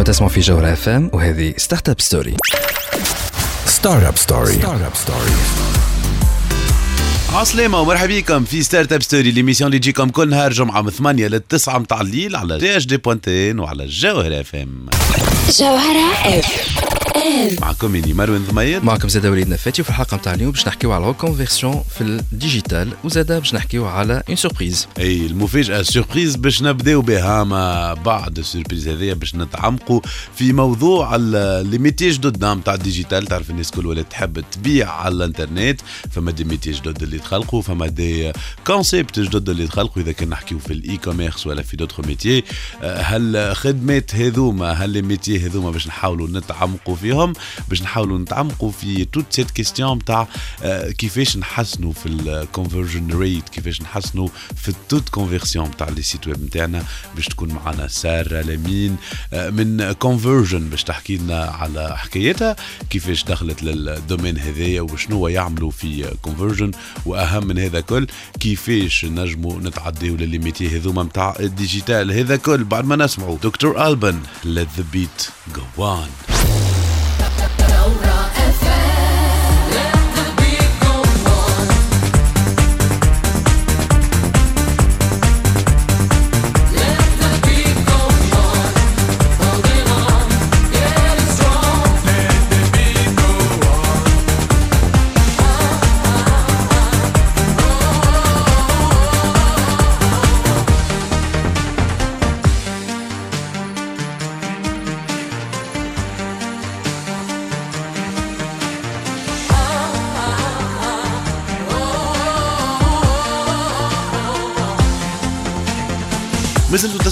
أنتم تسمعوا في جوهر FM وهذه Startup Story Startup Story Startup Story عسلامة ومرحبا بكم في Startup Story l'émission اللي تجيكم كل نهار جمعة من 8 ل 9 متاع الليل على JHD point TN وعلى الجوهر FM جوهرة اف معكم اني مروان ضميد معكم زاد وليد نفاتي وفي الحلقة نتاع اليوم باش نحكيو على ال conversion في ال digital وزاد باش نحكيو على une surprise أي المفاجأة surprise باش نبداو بها ما بعد ال surprise هذيا باش نتعمقوا في موضوع les métiers جدد نتاع ال digital تعرف الناس كل ولات تحب تبيع على الإنترنت. فما des métiers جدد اللي تخلقوا فما des concepts جدد اللي تخلقوا إذا كان نحكيو في ال e-commerce ولا في d'autres métiers هل خدمات هذوما هل les métiers هذوما باش نحاولوا نتعمقوا فيهم؟ باش نحاولوا نتعمقوا في toute cette question نتاع كيفاش نحسنوا في ال conversion rate كيفاش نحسنوا في ال taux de conversion نتاع les sites web نتاعنا باش تكون معنا سارة لمين آه، من كونفرجن باش تحكي لنا على حكايتها كيفاش دخلت لل domaine هذايا وشنو يعملوا في كونفرجن وأهم من هذا كل كيفاش نجموا نتعديو ل les métiers هذوما نتاع ال digital. هذا كل بعد ما نسمعوا. Dr. Alban let the beat go on.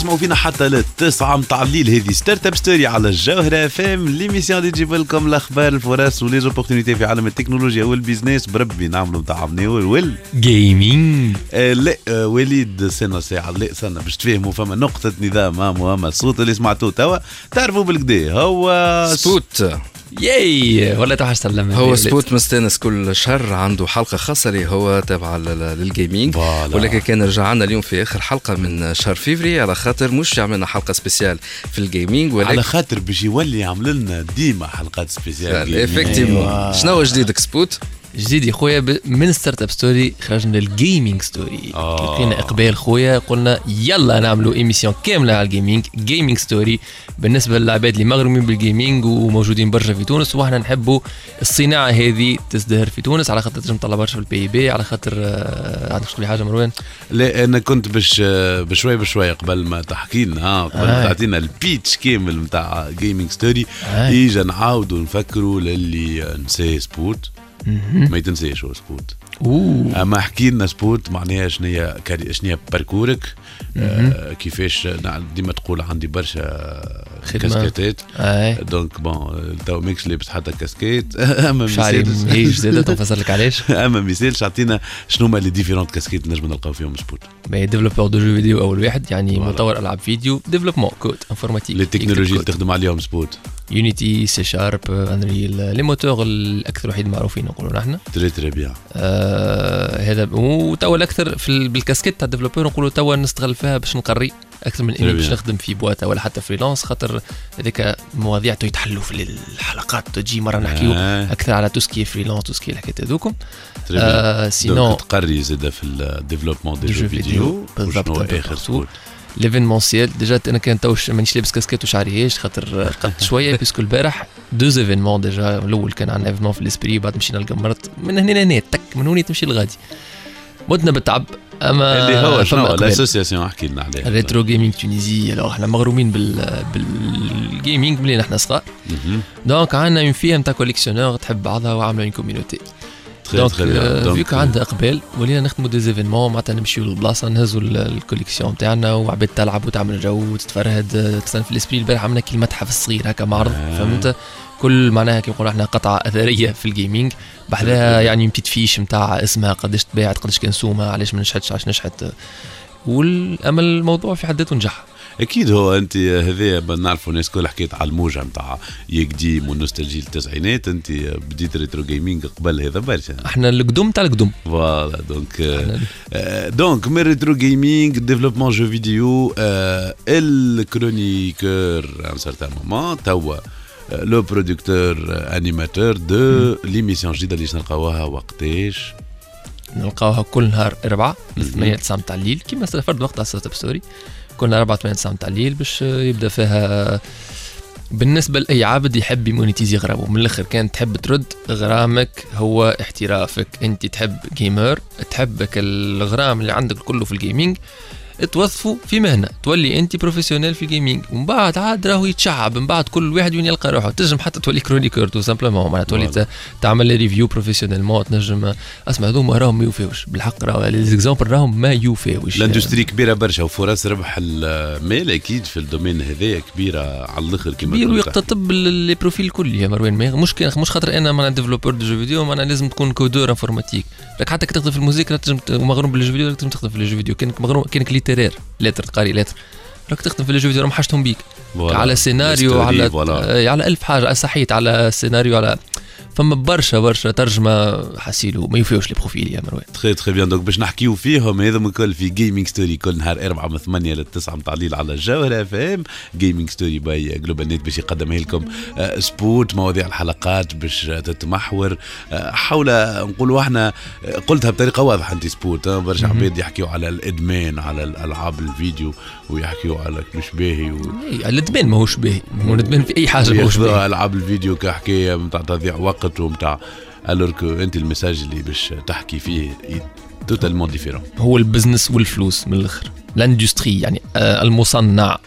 تسمعوا فينا حتى للتسعة متاع الليل. هذه ستارت أب ستوري على الجوهرة اف ام ليميسيون اللي تجيب لكم الأخبار الفرص وليزوبورتينيتي في عالم التكنولوجيا والبيزنس بربي نعملوا نتاع منيول وال جيمنج آه لا آه وليد سنة ساعة لا استنى باش تفهموا فما نقطة نظام مهمة الصوت اللي سمعتوه توا. تعرفوا بالكدا هو سبوت. ياي والله توحشت سلم هو سبوت مستانس كل شهر عنده حلقة خاصة اللي هو تابعه لل- للجيمنج. ولكن كان رجع عنا اليوم في آخر حلقة من شهر فيفري على خاطر مش عملنا حلقة spéciale في ال gaming ولكن على خاطر باش يولي يعمل لنا ديما حلقات spéciales effectivement شنو جديدك سبوت؟ جديد يا خويا من Startup Story خرجنا لل Gaming Story آه. لقينا إقبال خويا قلنا يلا نعملوا émission كاملة على ال gaming Gaming Story بالنسبة للعباد اللي مغرومين بال gaming وموجودين برشا في تونس وإحنا نحبوا الصناعة هذه تزدهر في تونس على خاطر تنجم تطلع برشا في ال PIB على خاطر آه، عندك لي حاجة مروان لا أنا كنت باش بشوي بشوي قبل ما تحكي لنا قبل ما آه. تعطينا ال pitch كامل نتاع Gaming Story آه. اجا نعاودوا نفكروا للي نسى سبوت ما يتنساش هو سبوت. أوه. أما احكي لنا سبوت معناها شنو هي شنو هي parcours ك؟ آه كيفاش ديما تقول عندي برشا أي. donc bon تو ماكش لابس حتى كاسكيت اما شعري مهيج زاد تنفسر لك علاش اما مثال اعطينا شنو هما les différentes casquettes نجم نلقاو فيهم سبوت développeur de jeux vidéo أول واحد يعني. مطور ألعاب فيديو développement code informatique les technologies اللي تخدم عليهم سبوت يونيتي سي شارب انريل لي موتور الأكثر وحيد معروفين نقولوا نحن. très très bien هذا وتوا الأكثر بالكاسكيت تاع ال développeur نقولوا توا نستغل فيها باش نقري. أكثر من إني باش. نخدم في boîte ولا حتى freelance خاطر هذيك مواضيع تو يتحلوا في الحلقات تجي مرة نحكيو آه. أكثر على توسكي فريلانس توسكي الحكايات هذوكم. آه دونك تقري زاد في الديفلوبمون دي جو فيديو بالضبط، اخر. سبوت ليفينمونسيال ديجا أنا كان توش مانيش لابس كاسكيت وشعريهاش خاطر قد شوية بيسكو البارح دوز ايفينمون ديجا الأول كان عندنا ايفينمون في الاسبري بعد مشينا لقمرت من هنا لهنا تك من هنا تمشي لغادي. متنا بالتعب. أما اللي هو شنو. الاسوسياسيون أحكي لنا عليها ريترو جيمنج تونيزي الوغ إحنا مغرومين بال بالجيمنج ملي نحن صغار. دونك عندنا اون فيه نتاع كوليكسيونور تحب بعضها وعاملة اون كوميونيتي دونك فيك عندها إقبال ولينا نخدموا دي زيفينمون معناتها نمشيو للبلاصة نهزوا ال- الكوليكسيون تاعنا وعباد تلعب وتعمل جو وتتفرهد تستنى في الإسبري. البارح عملنا كي المتحف الصغير هكا معرض آه. فهمت؟ كل معناها كيما نقولوا إحنا قطعة أثرية في الجيمنج بعدها يعني بتيت فيش نتاع اسمها قداش تباعت قداش كان سومة علاش ما نجحتش علاش نجحت. والأمل الموضوع في حد ذاته نجح. أكيد هو أنت هذا نعرفوا الناس كل حكيت على الموجة نتاع يقديم وال nostalgie التسعينات أنت بديت retro gaming قبل هذا برشا. إحنا القدم تاع القدم voilà donc آه، donc من retro gaming développement jeux vidéo ال chroniqueur un certain moment توا le producteur animateur de l'émission جديده اللي نلقاوها وقتاش نلقاوها كل نهار من 8 ل 9 متاع الليل كيما فرد وقت على startup story كل نهار 4 8 9 متاع الليل باش يبدأ فيها. بالنسبة لأي عابد يحب y monétiser غرامه. من الآخر كان تحب ترد غرامك هو احترافك. أنت تحب gamer تحبك الغرام اللي عندك كله في ال gaming توظفوا في مهنة تولي انت professionnel في ال gaming ومن بعد عاد راهو يتشعب من بعد كل واحد وين يلقى روحه. تنجم حتى تولي chroniqueur tout simplement معناتها تولي تعمل لي review professionnellement تنجم أسمع هذوما راهم ما يوفيوش. بالحق راهو les exemples راهم ما يوفيوش. ال industrie كبيرة برشا وفرص ربح المال أكيد في ال domaine هذايا كبيرة على الآخر كما كبير ويقتطب les profils الكل يا مروان. مش مش خاطر أنا معناها développeur de jeux vidéo معناها لازم تكون codeur informatique راك حتى كي تخدم في الموسيقى تنجم مغروم بال jeux vidéo تنجم تخدم في ال jeux vidéo كانك مغروم كانك littéraire lettres قاري lettres راك تخدم في ال jeux vidéo راهم حاجتهم بيك على سيناريو على على ألف حاجة صحيت على سيناريو على فما برشا برشا ترجمة حسيلو ما يوفيوش les profils يا مروان. très très bien. Donc باش نحكيو فيهم هذا الكل في gaming story كل نهار 4 من 8 ل 9 متاع الليل على الجوهره اف ام gaming story by GlobalNet باش يقدمها لكم آه، سبوت مواضيع الحلقات باش تتمحور. آه، حول نقولوا إحنا آه، قلتها بطريقة واضحة أنت سبوت برشا عباد يحكيو على الإدمان على الألعاب الفيديو ويحكيو على مش باهي و... الإدمان ماهوش باهي. الإدمان في أي حاجة ماهوش باهي. ألعاب الفيديو كحكاية نتاع تضييع وقت. ومتاع alors que أنت ال message اللي باش تحكي فيه totalement différent هو ال business والفلوس من الأخر. ال industrie يعني آه المصنع.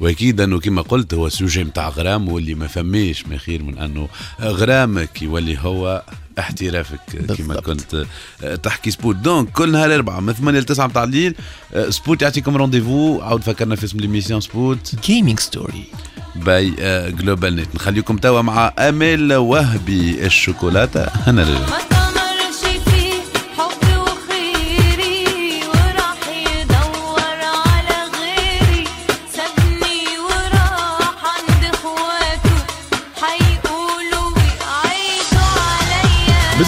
وأكيد أنه كما قلت هو sujet نتاع غرام واللي ما فماش ما خير من أنه غرامك يولي هو احترافك كما كنت آه، تحكي سبوت. donc كل نهار أربعة من 8 ل 9 متاع الليل آه، سبوت يعطيكم rendez-vous عاود فكرنا في اسم l'émission سبوت. gaming story by GlobalNet نخليكم توا مع امال وهبي الشوكولاتة. أنا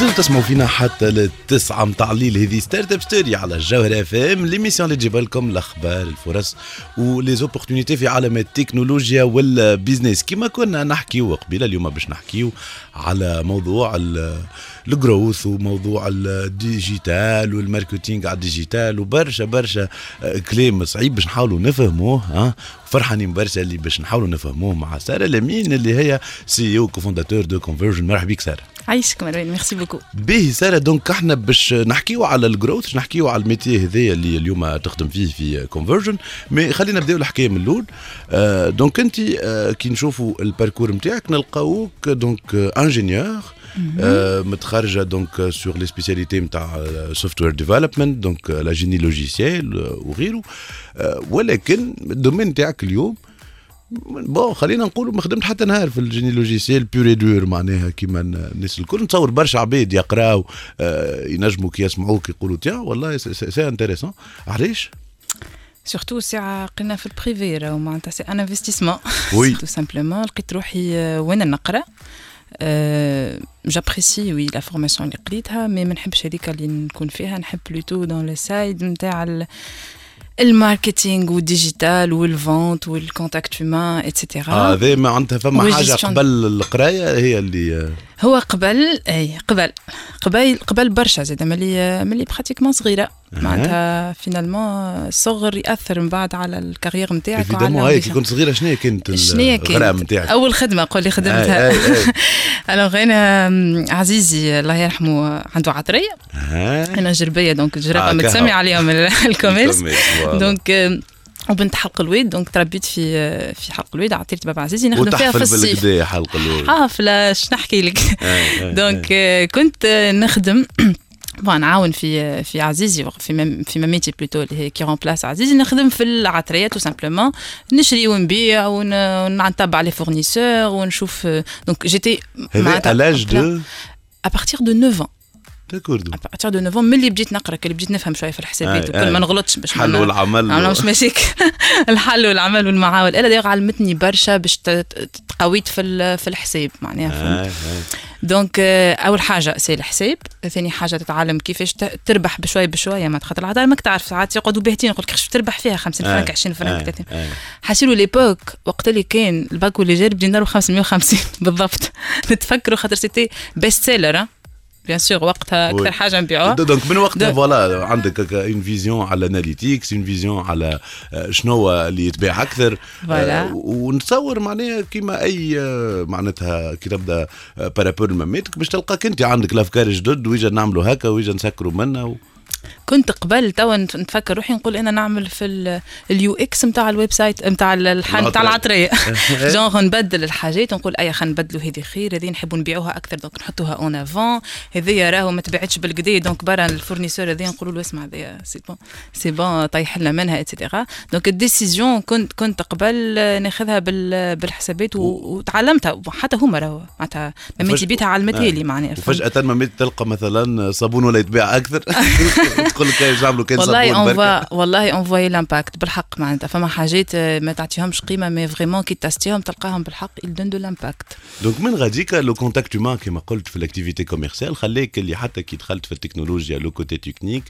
رجل مازلتوا تسمعوا فينا حتى للتسعة متاع الليل. هذه startup story على الجوهرة اف ام l'émission اللي تجيب لكم الأخبار الفرص و les opportunités في عالم التكنولوجيا وال business كما كنا نحكيو قبيلة اليوم باش نحكيو على موضوع ال growth وموضوع ال digital وال marketing على ال digital وبرشا برشا كلام صعيب باش نحاولوا نفهموه ها. فرحانين برشا اللي باش نحاولوا نفهموه مع سارة لمين اللي هي CEO co-fondatrice de Convergen مرحبا بك سارة. عايشك مروان merci beaucoup باهي سارة. donc إحنا باش نحكيو على ال growth نحكيو على ال métier هذايا اللي اليوم تخدم فيه في Convergen mais خلينا نبداو الحكاية من الأول. آه donc انت آه كي نشوفوا ال parcours نتاعك نلقاوك donc ingénieur آه متخرجة donc sur les spécialités نتاع software development donc le génie logiciel وغيره ولكن ال domaine نتاعك اليوم bon خلينا نقولوا ما خدمت حتى نهار في ال génie logiciel pur et dur معناها كيما الناس الكل. نتصور برشا عباد يقراو آه ينجموا كي يسمعوك يقولوا تيا والله c'est intéressant علاش؟ surtout ساعة قلنا في ال privé راهو معناتها c'est un investissement oui tout simplement لقيت روحي وين نقرا؟ j'apprécie oui la formation اللي قريتها mais ما نحبش هذيك اللي نكون فيها. نحب plutôt dans le side نتاع الماركتينغ والديجيتال والفونت والكونتاكت هومان اتسيتيرا هذا معناتها فما حاجة قبل القراية هي اللي هو قبل أي قبل قبل قبل برشا زاد ملي ملي pratiquement صغيرة. معناتها finalement الصغر يأثر من بعد على ال carrière نتاعك évidemment هاي كي كنت صغيرة شنو كانت شنو كانت؟ نتاعك أول خدمة قول لي خدمتها alors أنا عزيزي الله يرحمه عنده عطرية. أنا جربية دونك جربه متسمي عليهم الكوميرس دونك وبنت حلق الويد دونك تربيت في في حلق الويد عطيت بابا عزيزي نخدم فيها في الصيف. حلق الويد. حافله شنو نحكي لك؟ دونك كنت نخدم نعاون في في عزيزي في في ماميتي بلوتو اللي هي كي رومبلاس عزيزي. نخدم في العطرية تو سامبلومون نشري ونبيع ونتبع لي فورنيسور ونشوف دونك جيتي معناتها لاج دو à partir de 9 ans. داكورد ابارتيغ دو نوفمبر ملي بديت نقرأ كي بديت نفهم شوية في الحسابات وكل ما نغلطش باش الحل والعمل ما مش ماشيك الحل والعمل والمعاول ألا دايوغ علمتني برشا باش تقويت في في الحساب معناها دونك أول حاجة سي الحساب ثاني حاجة تتعلم كيفاش تربح بشوي بشوية ما خاطر العطاء ماك تعرف ساعات يقعدوا باهتين يقول لك تربح فيها 50 فرنك 20 فرنك 30 حاسيلو l'époque وقت اللي كان ال pack واللي بدينا 550 بالضبط. نتفكروا خاطر c'était best-seller bien sûr وقتها أكثر حاجة نبيعوها. donc من وقتها voilà عندك une vision على ال analytics une vision على شنو اللي يتباع أكثر. voilà ونتصور معناها كيما أي معناتها كي تبدأ par rapport مماتك باش تلقاك أنت عندك الأفكار جدد ويجا نعملوا هكا ويجا نسكروا منها و... كنت قبل توا نتفكر روحي نقول أنا نعمل في ال UX نتاع ال website نتاع نتاع العطرية. جونغ نبدل الحاجات ونقول اي خلينا نبدلوا هذه خير هذه نحبوا نبيعوها أكثر donc نحطوها en avant هذه راهو ما تبعتش بالكدا donc برا ال fournisseur هذه نقولوا له اسمع هذه c'est bon c'est bon طيح لنا منها et cetera donc ال décision كنت كنت قبل ناخذها بالحسابات وتعلمتها. حتى هما راهو معناتها مامتي بيتها علمتها لي معناها وفجأة مامتي تلقى مثلا صابون ولا يتباع أكثر. تقول لك نعملوا كان والله on voit والله on voit l'impact بالحق معناتها. فما حاجات ما تعطيهمش قيمة mais vraiment كي تستيهم تلقاهم بالحق ils donnent de l'impact donc من غاديك le contact humain كما قلت في ال activité commerciale خليك اللي حتى كي دخلت في التكنولوجيا le côté technique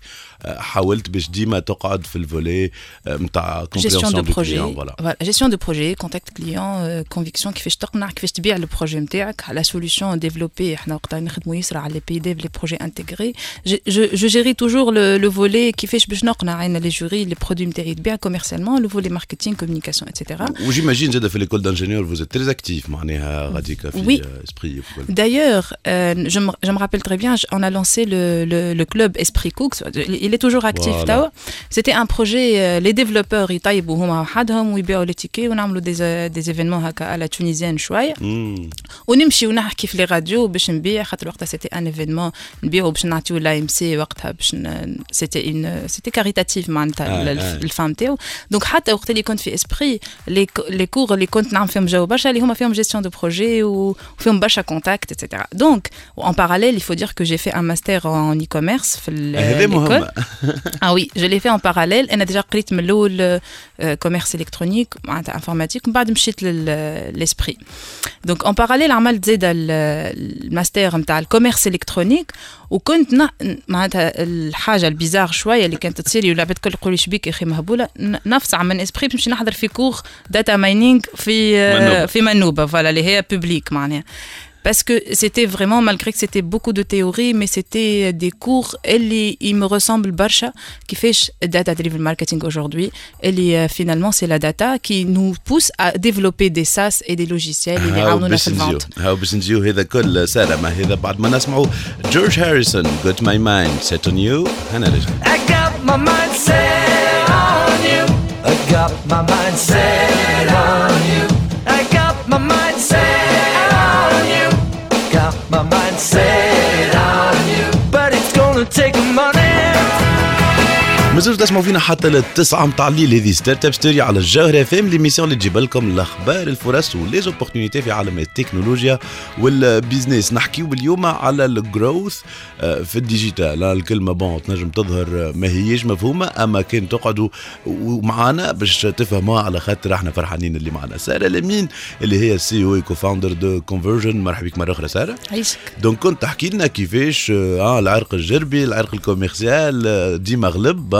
حاولت باش ديما تقعد في ال volet نتاع compréhension de projet voilà gestion de projet contact client conviction كيفاش تقنع كيفاش تبيع ال projet نتاعك على solutions développées إحنا وقتها نخدموا يسرى على les PIDEV les projets intégrés je gérais toujours le volet كيفاش باش نقنع أنا les jurys les produits نتاعي يتباع commercialement le volet marketing communication et cetera و j'imagine زاد في l'école d'ingénieurs vous êtes très active معناها غاديك في اسبري D'ailleurs, euh, je, me, je me rappelle très bien, on a lancé le, le, le club Esprit Cooks. Il est toujours actif. Voilà. C'était un projet, euh, les développeurs, ils taillent هما وحدهم ويبيعوا les tickets ونعملوا des des événements هكا à la tunisienne شوية ونمشي ونحكي في les radios باش نبيع خاطر وقتها سيتي ان ايفينمون نبيعوا باش نعطيو لا ام سي وقتها باش c'était un c'était caritatif معناتها الفام تاعو donc حتى وقت اللي كنت في اسبري les cours اللي كنت نعمل فيهم جو برشا اللي هما فيهم gestion de projet وفيهم برشا contact et cetera donc en parallèle il faut dire que j'ai fait un master en e-commerce في l'école. Ah oui je l'ai fait en parallèle. أنا déjà قريت من الأول commerce électronique معناتها informatique ومن بعد مشيت للاسبري donc en parallèle عملت زيد الماستر نتاع ال commerce électronique وكنت معناتها الحاجة ال bizarre شوية اللي كانت تصير والعباد الكل يقولوا شبيك يا أخي مهبولة نفصع من إسبري باش نحضر في cours data mining في منوبة. في منوبة voilà اللي هي publique معناها parce que c'était vraiment, malgré que c'était beaucoup de théorie, mais c'était des cours, et ils me ressemblent Barsha, qui fait Data Driven Marketing aujourd'hui. Et finalement, c'est la data qui nous pousse à développer des SaaS et des logiciels et les ramener في الفente. هاو باش نجيو هذا كل سارة ما هذا بعد ما نسمعوا جورج هاريسون Got My Mind Set On You هنا رجع I got my mind set on you I got my mind set on you I got my mind set on you got my mind set on you? But it's gonna take money مازلتوا تسمعوا فينا حتى للتسعة متاع الليل هذه ستارت أب ستوري على الجوهرة فام ليميسيون اللي تجيب لكم الأخبار الفرص وليزوبورتينيتي في عالم التكنولوجيا وال business نحكيو اليوم على ال growth في ال digital الكلمة bon تنجم تظهر ما هيش مفهومة أما كان تقعدوا معنا باش تفهموها على خاطر إحنا فرحانين اللي معنا سارة لمين اللي هي ال CEO co-founder de كونفرجن مرحبا بك مرة أخرى سارة. عيشك. donc كنت تحكي لنا كيفاش آه العرق الجربي العرق ال commercial ديما غلب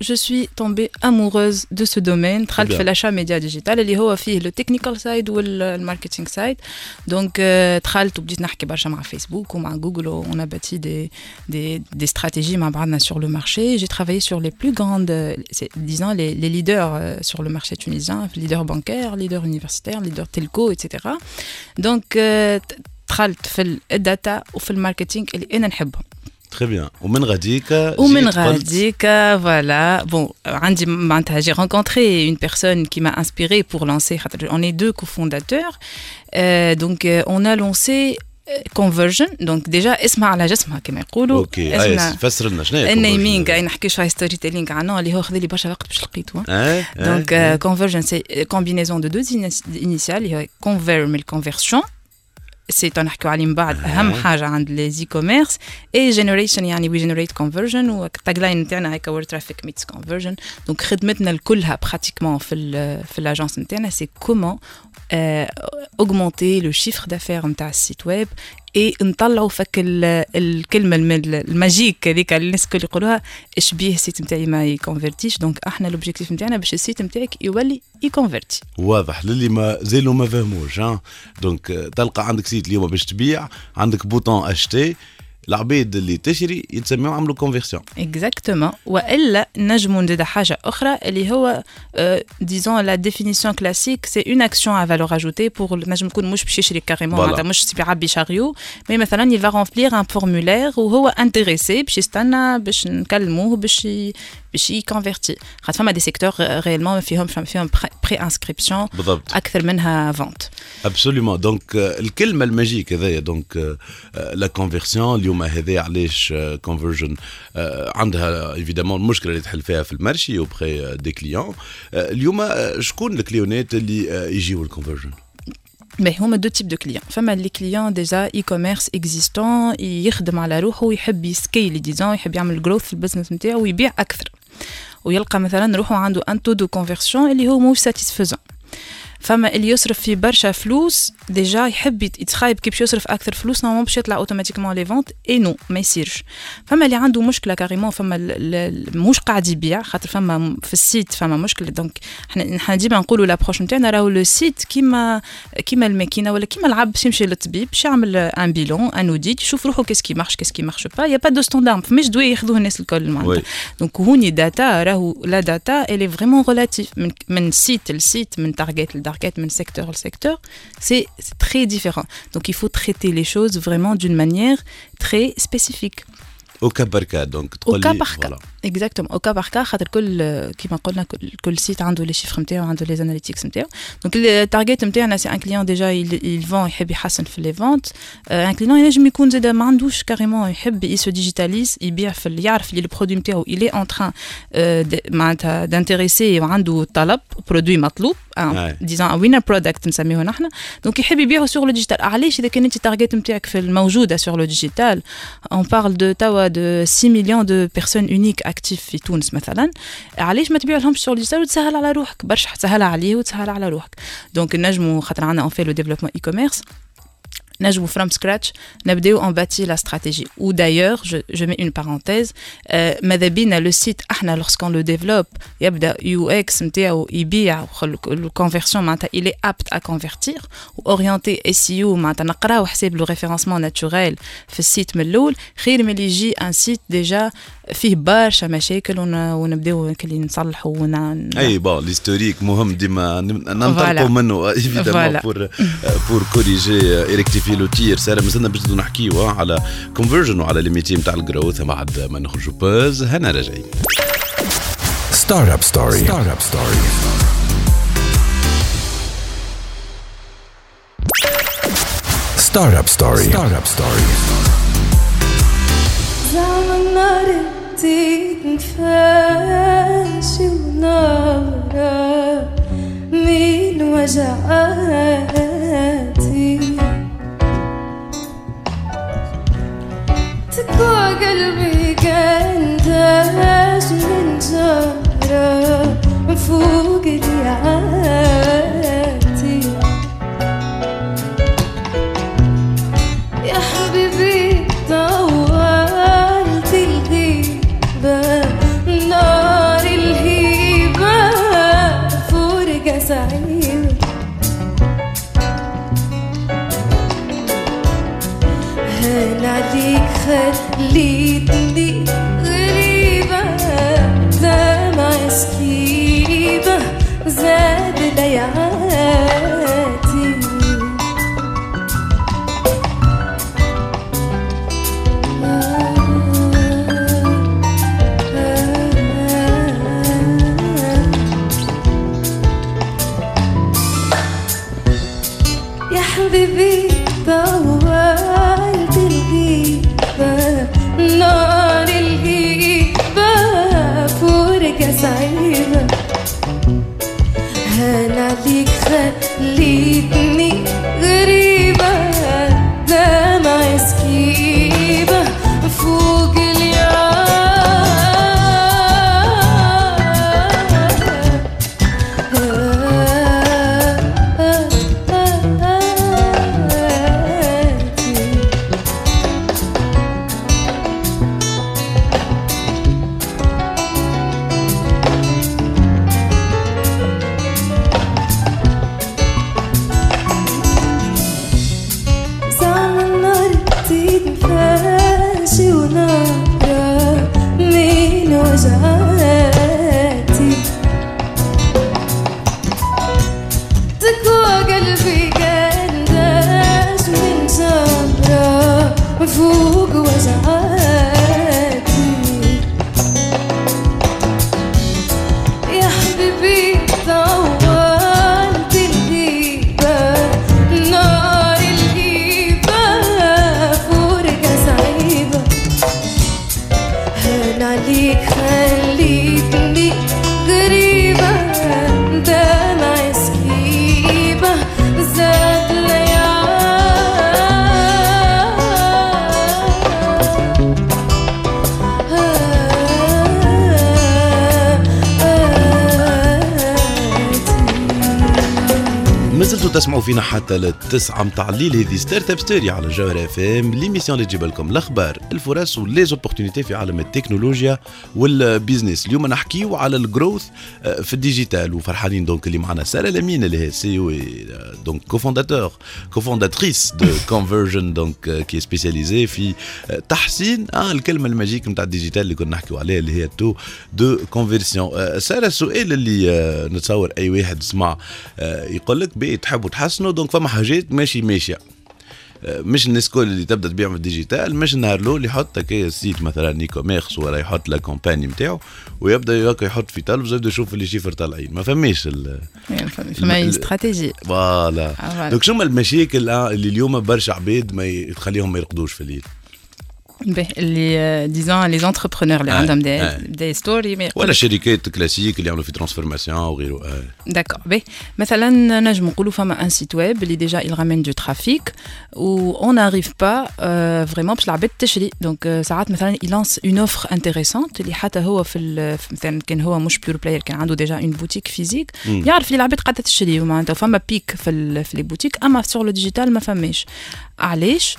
je suis tombée amoureuse de ce domaine. Je fais l'achat média digital. Il y a le technical side ou le marketing side. Donc, euh, je suis Facebook ou Google. On a bâti des, des, des stratégies sur le marché. J'ai travaillé sur les plus grandes, disons, les, leaders euh, sur le marché tunisien, leader bancaire, leader universitaire, leader telco, etc. Donc, euh, je suis data ou le marketing et je Très bien. ومن غاديك ومن غاديك voilà. Bon عندي معناتها j'ai rencontré une personne qui m'a inspiré pour lancer on est deux cofondateurs. Euh, donc euh, on a lancé كونفرجن donc déjà اسمها على جسمها كما يقولوا OK اسمها فسر لنا شنو هي ال naming اي نحكي شوية storytelling عنه اللي هو خذ لي برشا وقت باش لقيته donc كونفرجن c'est combinaison de deux initiales اللي هو conver من ال conversion سي تنحكيو عليه من بعد اهم حاجة عند les e-commerces et generation يعني we generate conversion وال tagline نتاعنا هيك where traffic meets conversion donc خدمتنا الكلها pratiquement في ال في ال agence نتاعنا c'est comment augmenter le chiffre d'affaires نتاع ال site web اي نطلعوا فك الكلمة ال magique هذيك الناس الكل يقولوها إيش بيه ال site نتاعي ما يكونفرتيش donc أحنا l'objectif نتاعنا باش ال site نتاعك يولي يكونفرتي واضح للي ما زالوا ما فهموش donc تلقى عندك site اليوم باش تبيع عندك bouton acheter العبيد اللي تشري يتسميو عملوا conversion exactement والا نجموا نزيد حاجة أخرى اللي هو disons la définition classique c'est une action à valeur ajoutée بور نجم يكون مش باش يشري carrément معناتها مش يعبي chariot mais مثلا il va remplir un formulaire وهو intéressé باش يستنى باش نكلموه باش باش يكونفيرتي خاطر فما des secteurs réellement فيهم فيهم pré-inscription بالضبط. أكثر منها vente absolument donc الكلمة ال magique هذايا donc la conversion اليوم هذا علاش كونفرجن عندها évidemment المشكلة اللي تحل فيها في ال marché auprès des clients اليوم شكون الكليونات اللي يجيو الكونفرجن باهي هما deux types de clients فما les clients déjà e-commerce existants يخدم على روحه ويحب يسكيلي disons يحب يعمل growth في ال business نتاعو ويبيع أكثر. ويلقى مثلا روحه عنده un taux de conversion اللي هو موش satisfaisant فما اللي يصرف في برشا فلوس déjà يحب يتخايب كي باش يصرف أكثر فلوس normal باش يطلع automatiquement les ventes et non ما يصيرش. فما اللي عنده مشكلة carrément فما مش قاعد يبيع خاطر فما في ال site فما مشكلة. donc إحنا إحنا ديما نقولوا l'approche نتاعنا راهو le site كيما كيما الماكينة ولا كيما العبد باش يمشي للطبيب باش يعمل un bilan un audit يشوف روحه qu'est-ce qui marche qu'est-ce qui marche pas y a pas de standard فماش دواء ياخذوه الناس الكل معناتها. donc هوني data راهو la data elle est vraiment relative من من site ل site من target market, secteur le secteur, c'est très différent. Donc il faut traiter les choses vraiment d'une manière très spécifique. Au cas par cas, donc. Au cas par cas. Exactement au cas par cas خاطر كل كيما قلنا كل, كل site عنده les chiffres نتاعو عنده les analytics نتاعو donc ال target نتاعنا c'est un client déjà qui vend يحب يحسن في les ventes un client ينجم يكون زاد ما عندوش carrément يحب se digitaliser يبيع في يعرف اللي ال produit نتاعو il est en train معناتها d'intéressé وعنده طلب produit مطلوب disons winner product نسميه نحن. donc يحب يبيعه sur le digital علاش إذا كان أنت ال target نتاعك في الموجودة sur le digital on parle de توا de 6 millions de personnes uniques actives في تونس مثلا علاش ما تبيع لهمش sur le digital وتسهل على روحك برشا تسهل عليه وتسهل على روحك. donc نجموا خاطر عندنا on fait le développement e-commerce نجموا from scratch نبداو bâtir la stratégie. Ou d'ailleurs je, je mets une parenthèse ماذا بينا le site أحنا lorsqu'on le développe؟ يبدأ UX نتاعو يبيع ال conversion معناتها il est apte à convertir. orienté SEO معناتها نقراو حساب le référencement naturel في ال site من الأول. خير من اللي يجي un site déjà فيه برشا مشاكل ونبداو كلي نصلحوا ون... أي Bon l'historique مهم ديما. ننطلقوا منه évidemment pour pour corriger et rectifier le tir سارة مازلنا باش نحكيو على كونفرجن وعلى لي ميتي نتاع الجروث بعد ما نخرجوا باز هنا راجعين. ستارت اب ستوري ستارت اب ستوري ستارت اب ستوري ستارت اب ستوري زمن نار تنفاشي ونارا من وجعاتي. تكوى قلبي. مازلتوا تسمعوا فينا حتى للتسعة متاع الليل. هذه Startup Story على جوهر إف إم l'émission اللي تجيب لكم. الأخبار الفرص و les opportunités في عالم التكنولوجيا وال business اليوم نحكيو على ال growth آه، في ال digital. وفرحانين donc اللي معنا سارة لامين اللي هي CEO donc cofondateur cofondatrice de كونفرجن donc qui est spécialisée في آه، تحسين آه الكلمة ال magique نتاع ال digital اللي كنا نحكيو عليها اللي هي taux de conversion سارة السؤال اللي آه، نتصور أي واحد سمع يقول لك بي تحبوا تحسنوا donc فما حاجات ماشي ماشية. آه، مش الناس كل اللي تبدأ تبيع في ال digital مش النهار الأول يحط هكا site مثلا e-commerce ولا يحط la compagnie نتاعو ويبدأ هكا يحط في تلفز يبدا يشوف les chiffres طالعين ما فماش فما stratégie. Voilà. donc شنو المشاكل اللي اليوم برشا عباد ما تخليهم ما يرقدوش في الليل؟ اللي disons les entrepreneurs اللي عندهم des des stories ولا شركات classiques اللي يعملوا في transformation وغيره D'accord باهي مثلا نجم نقولوا فما un site web اللي déjà il ramène du trafic و on n'arrive pas vraiment باش العباد تشري donc ساعات مثلا il lance une offre intéressante اللي حتى هو في مثلا كان هو مش pure player كان عنده déjà une boutique physique يعرف اللي العباد قاعدة تشري ومعناتها فما pic في في les boutiques اما sur le digital ما فماش علاش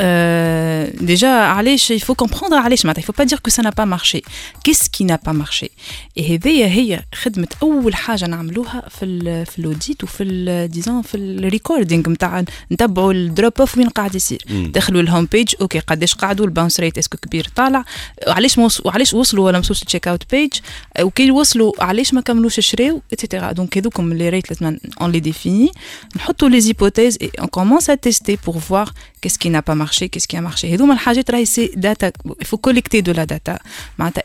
Euh, déjà, allez, il faut comprendre, allez, il ne faut pas dire que ça n'a pas marché. Qu'est-ce qui n'a pas marché? Et هذه هي خدمة أول حاجة نعملوها في ال في ال audit وفي ال disons في ال recording نتاع نتبعوا ال drop off وين قاعد يصير دخلوا ال home page أوكي قداش قعدوا ال bounce rate est-ce que كبير طالع علاش علاش وصلوا ولا مسوش ال checkout page وكي وصلوا علاش ما كملوش شراو et cetera donc هذوكم les rates لازم on les définit نحطوا les hypothèses et on commence à tester pour voir qu'est-ce qui n'a pas marché, qu'est-ce qui a marché. Et donc, c'est data. Il faut collecter de la data.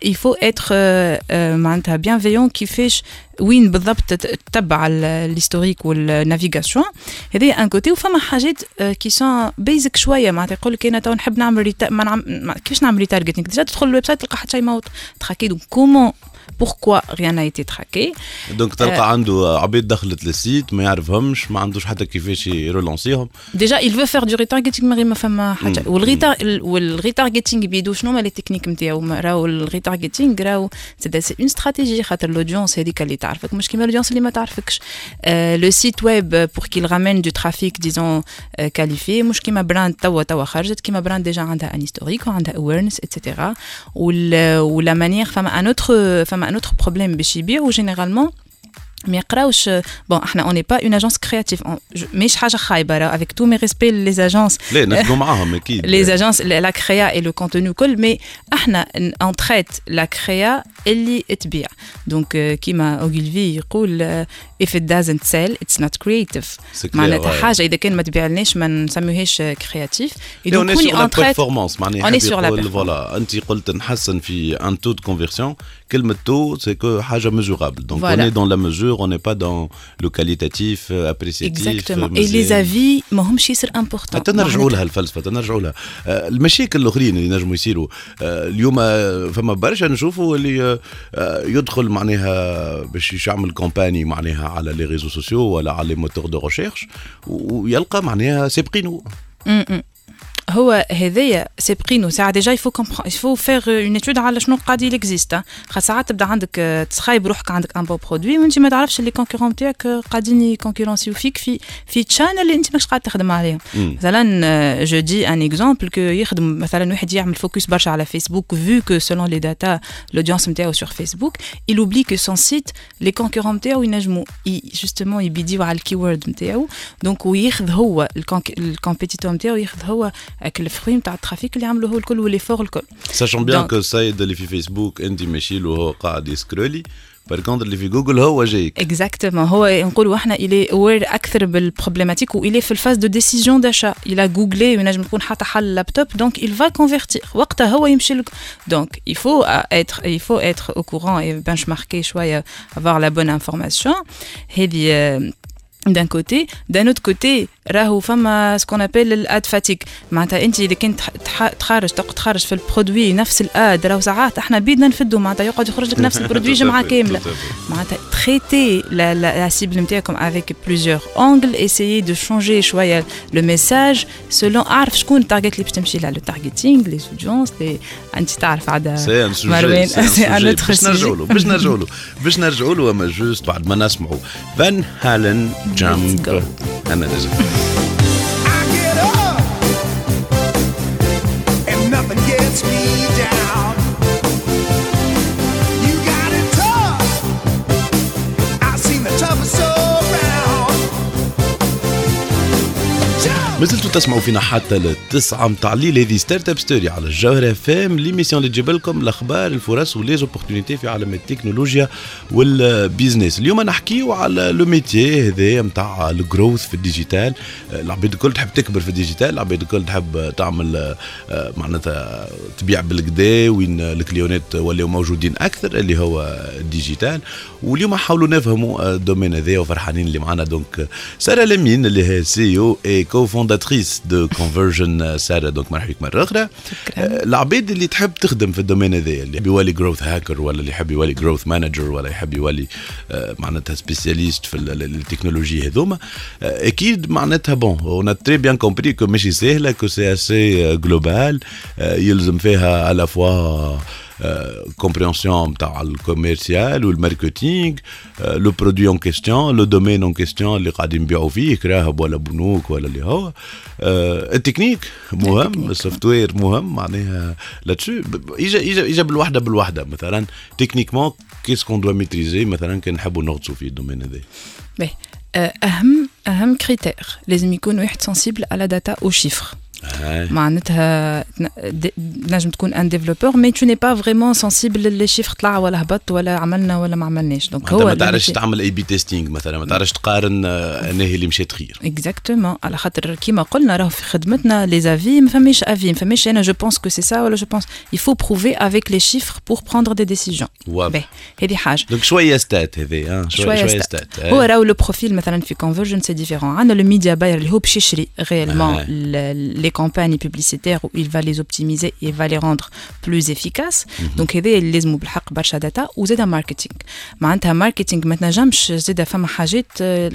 Il faut être euh, bienveillant qui fait وين بالضبط تتبع ال historique وال navigation هذا un côté وفما حاجات qui sont basiques شوية معناتها يقول لك أنا تو نحب نعمل ريتا... ما نعم... كيفاش نعمل retargeting déjà تدخل ال website تلقى حتى شيء موت traqué donc comment pourquoi rien n'a été traqué. donc تلقى euh, عنده عباد دخلت لل site ما يعرفهمش ما عندوش حتى كيفاش ي relancer هم déjà il veut faire du retargeting ما ما فما حاجة وال retar وال retargeting بيدو شنو هما les techniques نتاعو راهو ال retargeting راهو c'est une stratégie خاطر ال audience هذيك اللي تعرفك مش كيما ال audience اللي ما تعرفكش le site web pour qu'il ramène du trafic disons qualifié مش كيما brand توا توا خرجت كيما brand déjà عندها un historique وعندها awareness et cetera و la manière فما ان اوتر فما ان اوتر بروبليم باش يبيعوا généralement ما يقراوش bon إحنا on est pas une agence créative مش حاجة خايبه avec tous mes respects les agences لا نخدموا معاهم أكيد لي اجونس لا كريا اي لو كونتوني كل مي إحنا اون تريت لا كريا اللي تبيع دونك كيما اوغيلفي يقول if it doesn't sell it's not creative معناتها حاجة اذا كان ما تبيعلناش ما نسميوهاش créatives donc qu'on est en performance معناها voilà انت قلت نحسن في un taux de conversion كلمه taux c'est que حاجة mesurable donc on est dans la mesure on est pas dans le qualitatif appréciatif exactement et les زافي ماهمش ياسر importants تنرجعوا لها الفلسفه تنرجعوا لها المشاكل الاخرين اللي نجموا يصيروا اليوم فما برشا نشوفوا اللي يدخل معناها باش يعمل compagnie معناها على les réseaux sociaux ولا على لي moteur de recherche ويلقى معناها سابقينه هو هذايا سابقينه ساعه déjà il faut comprendre il faut faire une étude على شنو قاعد il existe خاطر ساعات تبدأ عندك تخايب روحك عندك un bon produit وانت ما تعرفش اللي concurrents تاعك قاعدين يconcurrenceيو فيك في في channel اللي انت ماكش قاعد تخدم عليهم. مثلا je dis un exemple que يخدم مثلا واحد يعمل focus برشا على فيسبوك vu que selon les data l'audience نتاعو sur فيسبوك il oublie que son site les concurrents نتاعو ينجموا justement يبيديو على ال keyword نتاعو donc وياخذ هو ال compétiteur نتاعو ياخذ هو avec le fruit نتاع ال trafic اللي عملوه الكل وال l'effort الكل sachant bien que السيد اللي في فيسبوك انت ماشي له وهو قاعد يscrolli par contre اللي في جوجل هو جايك exactement هو نقولوا إحنا الي اوير أكثر بالبروبليماتيك والي في الفاز دو ديسيزيون داشا إلى جوجلي وينجم يكون حتى حل اللابتوب donc il va convertir. وقتها هو يمشي لك donc il faut être il faut être au courant et benchmarker شوية avoir la bonne information. هذه d'un côté d'un autre côté راهو فما ce qu'on appelle ال ad fatigue معناتها أنت إذا كنت تخرج تخرج في ال produit نفس ال ad راهو ساعات إحنا بيدنا نفدوا معناتها يقعد يخرج لك نفس ال produit جمعة كاملة. معناتها traiter la cible نتاعكم avec plusieurs angles essayer de changer شوية le message selon اعرف شكون ال target اللي باش تمشي له le targeting les audiences أنت تعرف عاد مروان. باش نرجعوا له باش نرجعوا له باش نرجعوا له أما juste بعد ما نسمعوا فان هالن Jump أنا لازم And gets me down. مازلتوا تسمعوا فينا حتى للتسعة متاع الليل. هذه Startup Story على الجوهرة اف ام l'émission اللي تجيب لكم الأخبار الفرص و les opportunités في عالم التكنولوجيا وال business اليوم نحكيو على le métier هذا متاع ال growth في ال digital. العباد الكل تحب تكبر في ال digital. العباد الكل تحب تعمل معناتها تبيع بالكدا وين ال clientات ولاو موجودين أكثر اللي هو ال digital. واليوم حاولوا نفهموا ال domaine هذا وفرحانين اللي معنا. donc سارة لمين اللي هي CEO et co-fondatrice de كونفرجن ساره donc مرحبا بك مره أخرى العباد اللي تحب تخدم في ال domaine هذا اللي يحب يولي growth hacker ولا اللي يحب يولي growth manager ولا يحب يولي معناتها سبيسياليست في التكنولوجي هذوما أكيد معناتها بون اون تري بيان كومبري كو ماشي سهلة كو سي اسي جلوبال يلزم فيها على فوا compréhension le commercial ou le marketing, le produit en question, le domaine en question اللي قاعدين نبيعوا فيه كراهب ولا بنوك ولا اللي هو التكنيك مهم السوفت وير مهم معناها لاتشو اجا اجا اجا بالوحده بالوحده مثلا techniquement qu'est-ce qu'on doit maîtriser مثلا كان نحبوا نغطسوا في ال domaine هذا اهم اهم critère لازم يكون واحد sensible على data aux chiffres معناتها نجم تكون un développeur mais tu n'es pas vraiment sensible les chiffres طلع ولا هبط ولا عملنا ولا ما عملناش. donc هو ما تعرفش تعمل A/B testing مثلا ما تعرفش تقارن أنا اللي مشيت خير exactement على خاطر كيما قلنا راهو في خدمتنا les avis ما فماش avis ما فماش أنا je pense que c'est ça ولا je pense il faut prouver avec les chiffres pour prendre des décisions هذه حاجة. donc شوية stats هذه شوية stats هو راهو le profil مثلا في كونفرجن c'est différent عندنا le media buyer اللي هو باش يشري réellement les campagnes publicitaires où il va les optimiser et va les rendre plus efficaces. Donc, هذا اللي لازموا بالحق برشا data وزاد marketing معناتها marketing ما تنجمش زاد فما حاجات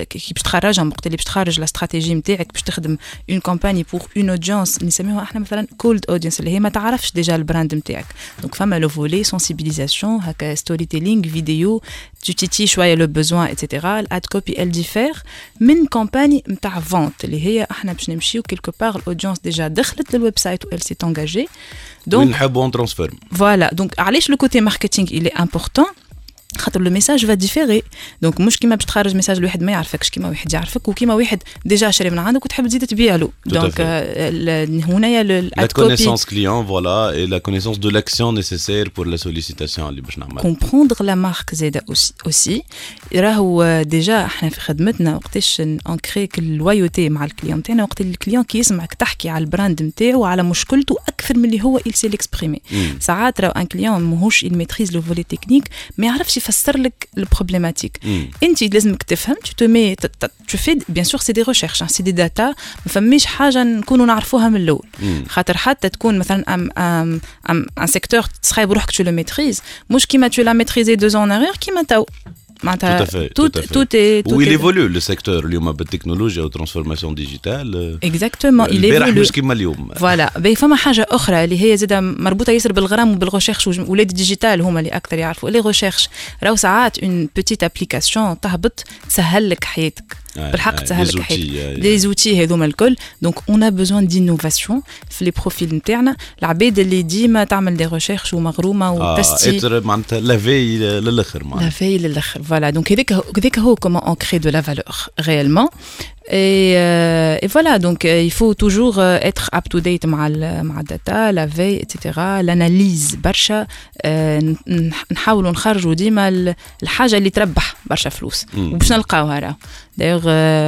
كي باش تخرجهم وقت اللي باش تخرج الاستراتيجي نتاعك باش تخدم une campagne pour une audience نسميوها إحنا مثلا cold audience اللي هي ما تعرفش déjà ال brand نتاعك donc فما le volet sensibilisation هكا storytelling vidéo tu titilles شوية le besoin et cetera ال ad copy elle diffère من campagne نتاع vente اللي هي إحنا باش نمشيو quelque part ال audience déjà دخلت لل website و elle s'est engagée. Donc نحبوا transfert voilà. Donc علاش le côté marketing il est important. خاطر le message va différer donc مش كيما باش تخرج message لواحد ما يعرفكش كيما واحد يعرفك وكيما واحد déjà شري من عندك وتحب تزيد تبيع له. donc هنايا la connaissance client voilà et la connaissance de l'action nécessaire pour la sollicitation اللي باش نعمل comprendre la marque زاده aussi راهو déjà إحنا في خدمتنا وقتاش on crée ال loyauté مع ال client تاعنا وقت ال client كي يسمعك تحكي على ال brand نتاعو وعلى مشكلته أكثر من اللي هو il sait l'exprimer ساعات راهو un client ماهوش il maîtrise le volet technique ما يعرفش يفسر لك ال problématique. انت لازمك تفهم tout mais tout في بيان سور سي دي ريشيرش سي دي داتا ما فماش حاجة نكونوا نعرفوها من الأول. خاطر حتى تكون مثلا أم أم أم ان سيكتور تصايب روحك تو لو ميتريز مش كيما تو لا ميتريزي دو زون اغير كيما تو. معناتها tout, tout, tout, est où il évolue le secteur اليوم بالتكنولوجيا والترانسفورماسيون ديجيتال اكزاكتومون il البارح مش كيما اليوم فوالا فما حاجة أخرى اللي هي زاده مربوطه ياسر بالغرام وبالغوشيرش ولاد الديجيتال هما اللي أكثر يعرفوا لي غوشيرش راهو ساعات une petite application تهبط تسهل لك حياتك بالحق تسهل لك حياتك لي زوتي هذوما الكل donc on a besoin d'innovation في les profils نتاعنا العباد اللي ديما تعمل des recherches ومغرومه وتtesti معناتها la vie للاخر معناتها la vie للاخر voilà donc هذاك هذاك هو comment on crée de la valeur réellement Et, euh, et, voilà, donc euh, il faut toujours euh, être up to date مع مع ال data la veille et cetera ال analyse برشا نحاولوا نخرجوا ديما الحاجة اللي تربح برشا فلوس وباش نلقاوها راه دايوغ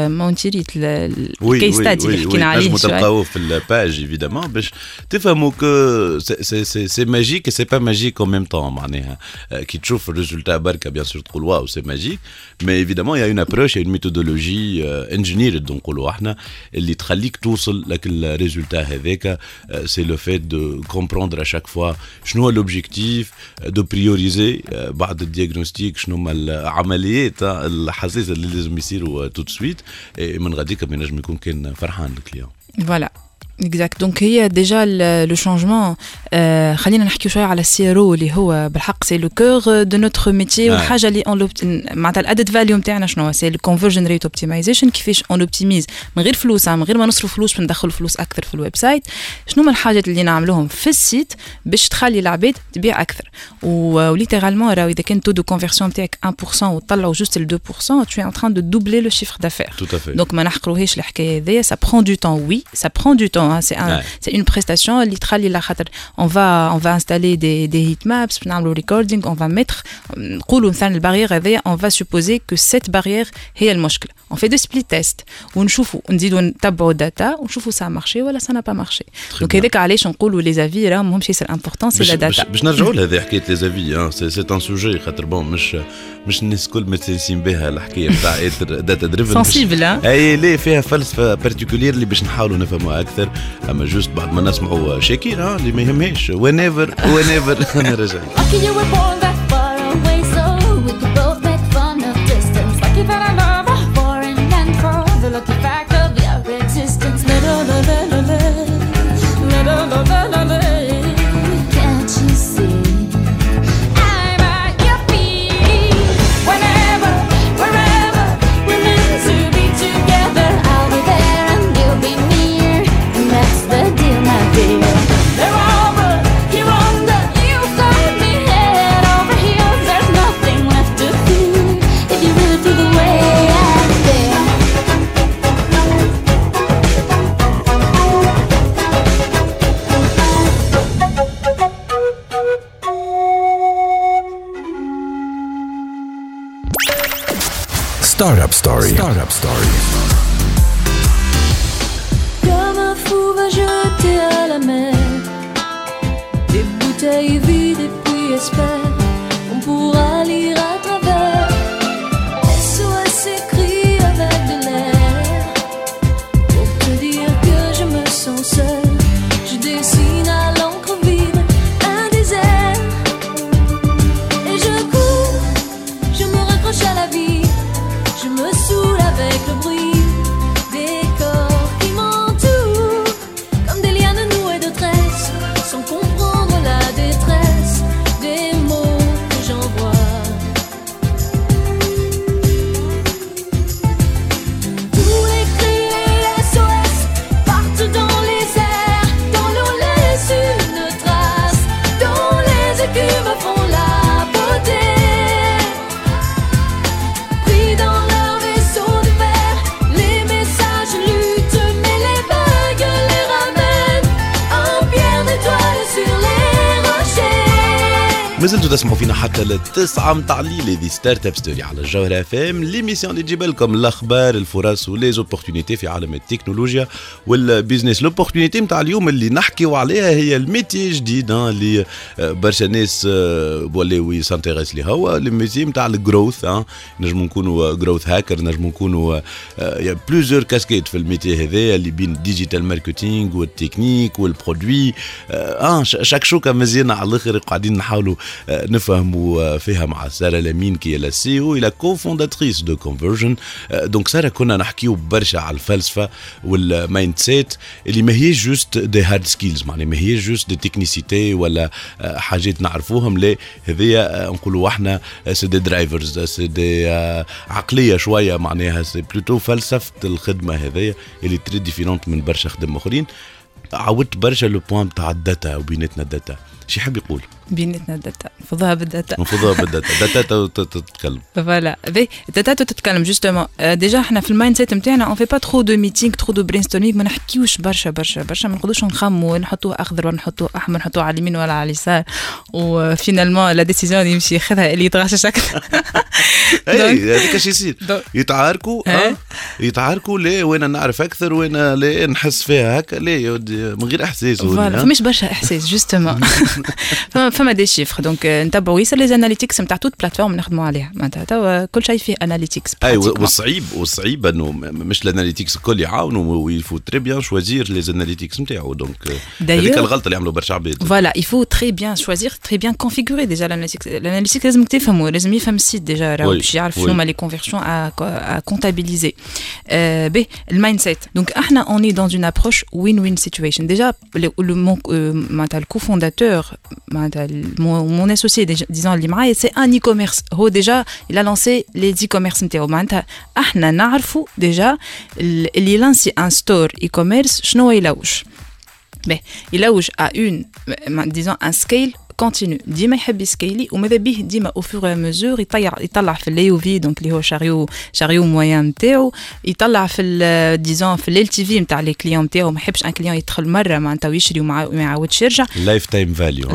مونتيريت ال case study اللي حكينا عليه شوية تلقاوه في ال page évidemment باش تفهموا que c'est magique c'est pas magique en même temps معناها كي تشوف ال résultat بركه bien sûr تقول واو c'est magique mais évidemment y a une approche y a une méthodologie ingénieur ميرد نقولوا إحنا اللي تخليك توصل لك ال résultat هذاك c'est le fait de comprendre à chaque fois شنو هو l'objectif de prioriser بعد ال diagnostic شنو هما العمليات الحساسه اللي لازم يصيروا tout de suite من غاديك بينجم يكون كان فرحان ال client. voilà exact donc هي déjà le changement خلينا نحكيو شوية على ال CRO اللي هو بالحق. c'est le cœur de notre métier والحاجة اللي on معناتها ال added value نتاعنا شنو؟ c'est ال conversion rate optimization كيفاش on optimise من غير فلوس من غير ما نصرف فلوس باش ندخلوا فلوس أكثر في ال website. شنو هما الحاجات اللي نعملوهم؟ في ال site باش تخلي العباد تبيع أكثر. و littéralement راهو إذا كان taux de conversion نتاعك 1% وتطلعوا juste ال 2% tu es en train de doubler le chiffre d'affaires. Tout à fait. Donc ما نحقروهاش الحكاية هذيا. Ça prend du temps. Oui ça prend du prestation. Hein. C'est un, ouais. une prestation. On va, on va installer des, des heatmaps, le recording, on va mettre. Euh, on va supposer que cette barrière est المشكل. On fait des split tests. ونشوفوا نزيدوا نتبعوا ال data ونشوفوا ça a marché ولا ça n'a pas marché. Donc هذاك علاش نقولوا les avis راهم ماهمش ياسر important c'est la data. باش نرجعوا لهذه حكايه les avis c'est c'est un sujet خاطر bon مش مش الناس الكل متسلسين بها الحكاية نتاع data driven sensible et ليه فيها فلسفه particulière اللي باش نحاولوا نفهموها أكثر اما juste بعد ما نسمعوا شاكيرا اللي ما يهمهاش whenever wherever أنا رجعت Startup Startup Story. زلتوا تسمعوا فينا حتى للتسعة متاع الليل هذه Startup Story على الجوهرة اف ام l'émission اللي تجيب لكم الاخبار الفرص و les opportunités في عالم التكنولوجيا و ال business l'opportunité متاع اليوم اللي نحكيو عليها هي ال métier جديد آه، اللي آه، برشا ناس آه، ولاو ي s'intéressent ليها. هو ال métier متاع ال growth نجموا نكونوا growth hacker نجموا نكونوا plusieurs casquettes في ال métier هذايا اللي بين digital marketing والتكنيك و ال produit آه شكشوكة مزيانه على الآخر قاعدين نحاولوا آه، نفهموا فيها مع سارة لامين كي هي la CEO et la cofondatrice de كونفرجن donc سارة كنا نحكيو برشا على الفلسفة و ال mindset اللي ما هيش juste des hard skills معناها ما هيش juste des technicités ولا آه، حاجات نعرفوهم لا هذيا آه، نقولوا إحنا c'est des drivers c'est des عقلية شوية معناها c'est plutôt فلسفة الخدمة هذيا اللي très différente من برشا خدم أخرين. عودت برشا le point بتاع ال data وبيناتنا ال data. شي يحب يقول؟ بيناتنا ال data نفضها بال data. نفضها بال data. data تتكلم. voilà. بي ال data تتكلم. justement déjà إحنا في ال mindset نتاعنا on fait pas trop de meetings trop de brainstorming ما نحكيوش برشا برشا برشا. ما نقعدوش نخموا نحطوه أخضر ولا نحطوه أحمر نحطوه على اليمين ولا على اليسار. و finalement la décision اللي يمشي ياخذها اللي يتغشش أكثر اي هذاك اش يصير. يتعاركوا. آه؟ يتعاركوا لا وأنا نعرف أكثر؟ وأنا لا نحس فيها هكا؟ لا من غير إحساس voilà. فماش برشا إحساس justement فما فما des chiffres. donc نتبعوا ياسر les analytics نتاع toute plateforme نخدموا عليها. معناتها توا كل شيء فيه analytics أي والصعيب والصعيب أنه مش ال analytics الكل يعاونوا و il faut très bien choisir les analytics نتاعو donc هذيك الغلطة اللي عملوا برشا عباد. voilà il faut très bien choisir très bien configurer déjà ال analytics ال analytics لازم تفهموا لازم يفهم ال site déjà راهو باش يعرف شنو هما les conversions à comptabiliser به ال mindset donc إحنا on est dans une approche win win situation déjà معناتها ال cofondateur معناتها mon associé disons اللي معايا c'est un e-commerce هو déjà il a lancé les e-commerce نتاعو معناتها إحنا نعرفوا déjà اللي lancé un store e-commerce شنو يلوج باهي يلوج continu ديما يحب ي scaler وماذا به ديما au fur et à mesure يطيع يطلع في اللي في donc اللي هو chariot chariot moyen نتاعو يطلع في disons في ال LTV نتاع les clients نتاعو ما يحبش un client يدخل مره معناتها ويشري وما يعاودش يرجع lifetime value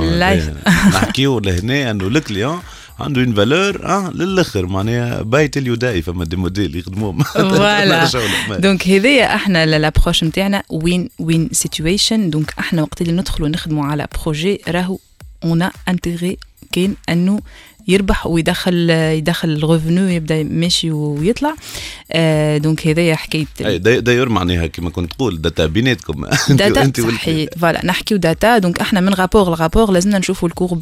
نحكيو لهنا انه ال client عنده une valeur آه للاخر معناها بايت اليوداي فما des modèles يخدموهم voilà donc هذايا إحنا l'approche نتاعنا win win situation donc إحنا وقت اللي ندخلوا نخدموا على projet راهو on intègre كاين انه يربح ويدخل يدخل ال revenu يبدا ماشي ويطلع. آه donc هذايا حكاية داير معناها كما كنت تقول data بيناتكم. data صحيح. voilà نحكيو data donc إحنا من rapport ل rapport لازمنا نشوفوا ال courbe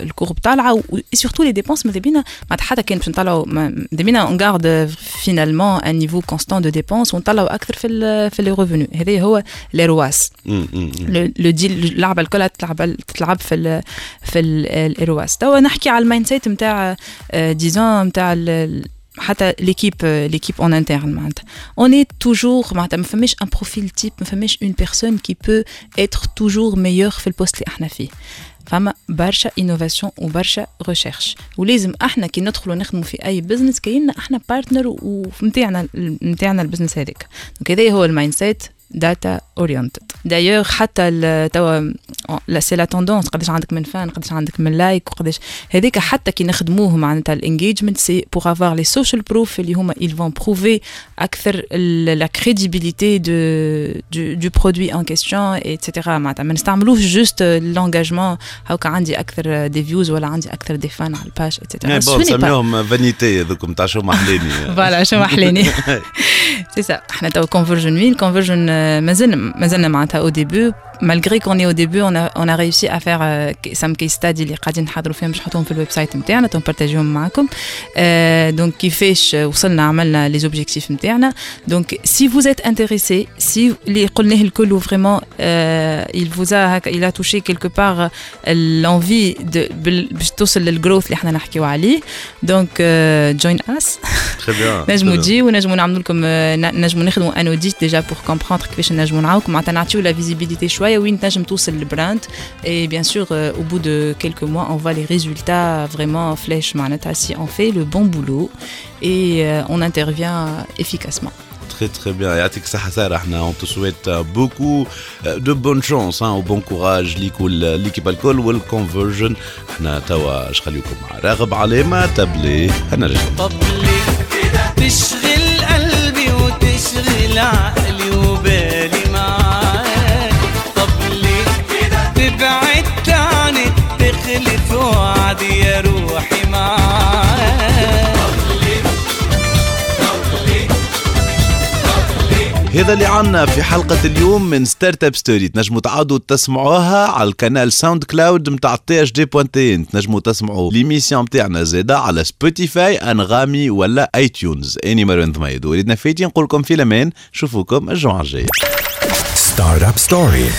ال courbe طالعة و surtout les dépenses ماذا بينا؟ معناتها حتى كان باش نطلعوا ماذا بينا؟ on garde finalement un niveau constant de dépenses ونطلعوا أكثر في في les revenus هذا هو les ROAS le ديل اللعبه الكل تلعب تلعب في ال في ال ROAS. توا نحكي على ال mindset نتاع disons نتاع حتى l'équipe l'équipe en interne معناتها on est toujours معناتها ما فماش un profil type ما فماش une personne qui peut être toujours meilleure في ال poste اللي إحنا فيه فما برشا innovation وبرشا recherche ولازم إحنا كي ندخلوا نخدموا في اي business كاين إحنا partner ونتاعنا نتاعنا ال business هذاك donc هذا هو ال mindset data oriented d'ailleurs حتى توا c'est la tendance قداش عندك من fans قداش عندك من likes وقداش هذيك حتى كي نخدموه معناتها ال engagement c'est pour avoir les social proof اللي هما ils vont prouver أكثر la crédibilité de de du produit en question et cetera معناتها ما نستعملوش juste l'engagement هاكا عندي أكثر des views ولا عندي أكثر des fans على ال page et cetera bon نسميهم vanity هذوك نتاع شو محليني voilà شو محليني سي سا إحنا تو conversion وين conversion مازلنا مازلنا معناتها au début malgré qu'on est au début, on a, on a réussi à faire euh, some case study اللي قاعدين نحضروا فيهم باش نحطوهم في ال website نتاعنا تنبارتاجيهم معاكم donc كيفاش وصلنا عملنا les objectifs نتاعنا donc si vous êtes intéressé si اللي قلناه الكل vraiment il vous a il a touché quelque part l'envie de باش توصل لل growth اللي إحنا نحكيو عليه donc join us نجموا تجيو ونجموا نعملوا لكم نجموا نخدموا un audit déjà pour كومبروندر كيفاش نجموا نعاوكم معناتها نعطيو لا فيزيبيليتي شويه شويه وين تنجم توصل للبراند et bien sûr euh, au bout de quelques mois on voit les résultats vraiment flèche معناتها si on fait le bon boulot et euh, on intervient efficacement très très bien يعطيك صحة سارة احنا on te souhaite beaucoup de bonne chance hein, au bon courage ليك والليكيب الكل والكونفرجن احنا توا شخليكم مع راغب علامة تبلي هنرجع طبلي تشغل قلبي وتشغل عقلي تخلف وعدي يا روحي معاك هذا اللي عنا في حلقة اليوم من Startup Story تنجموا تعاودوا تسمعوها على القناة SoundCloud متاع THD point tn تنجموا تسمعوا l'émission متاعنا زادا على Spotify أنغامي ولا iTunes أني مروان ضميد وليدنا فايتين نقول لكم في الأمان. نشوفوكم الجمعة الجاية. Startup Story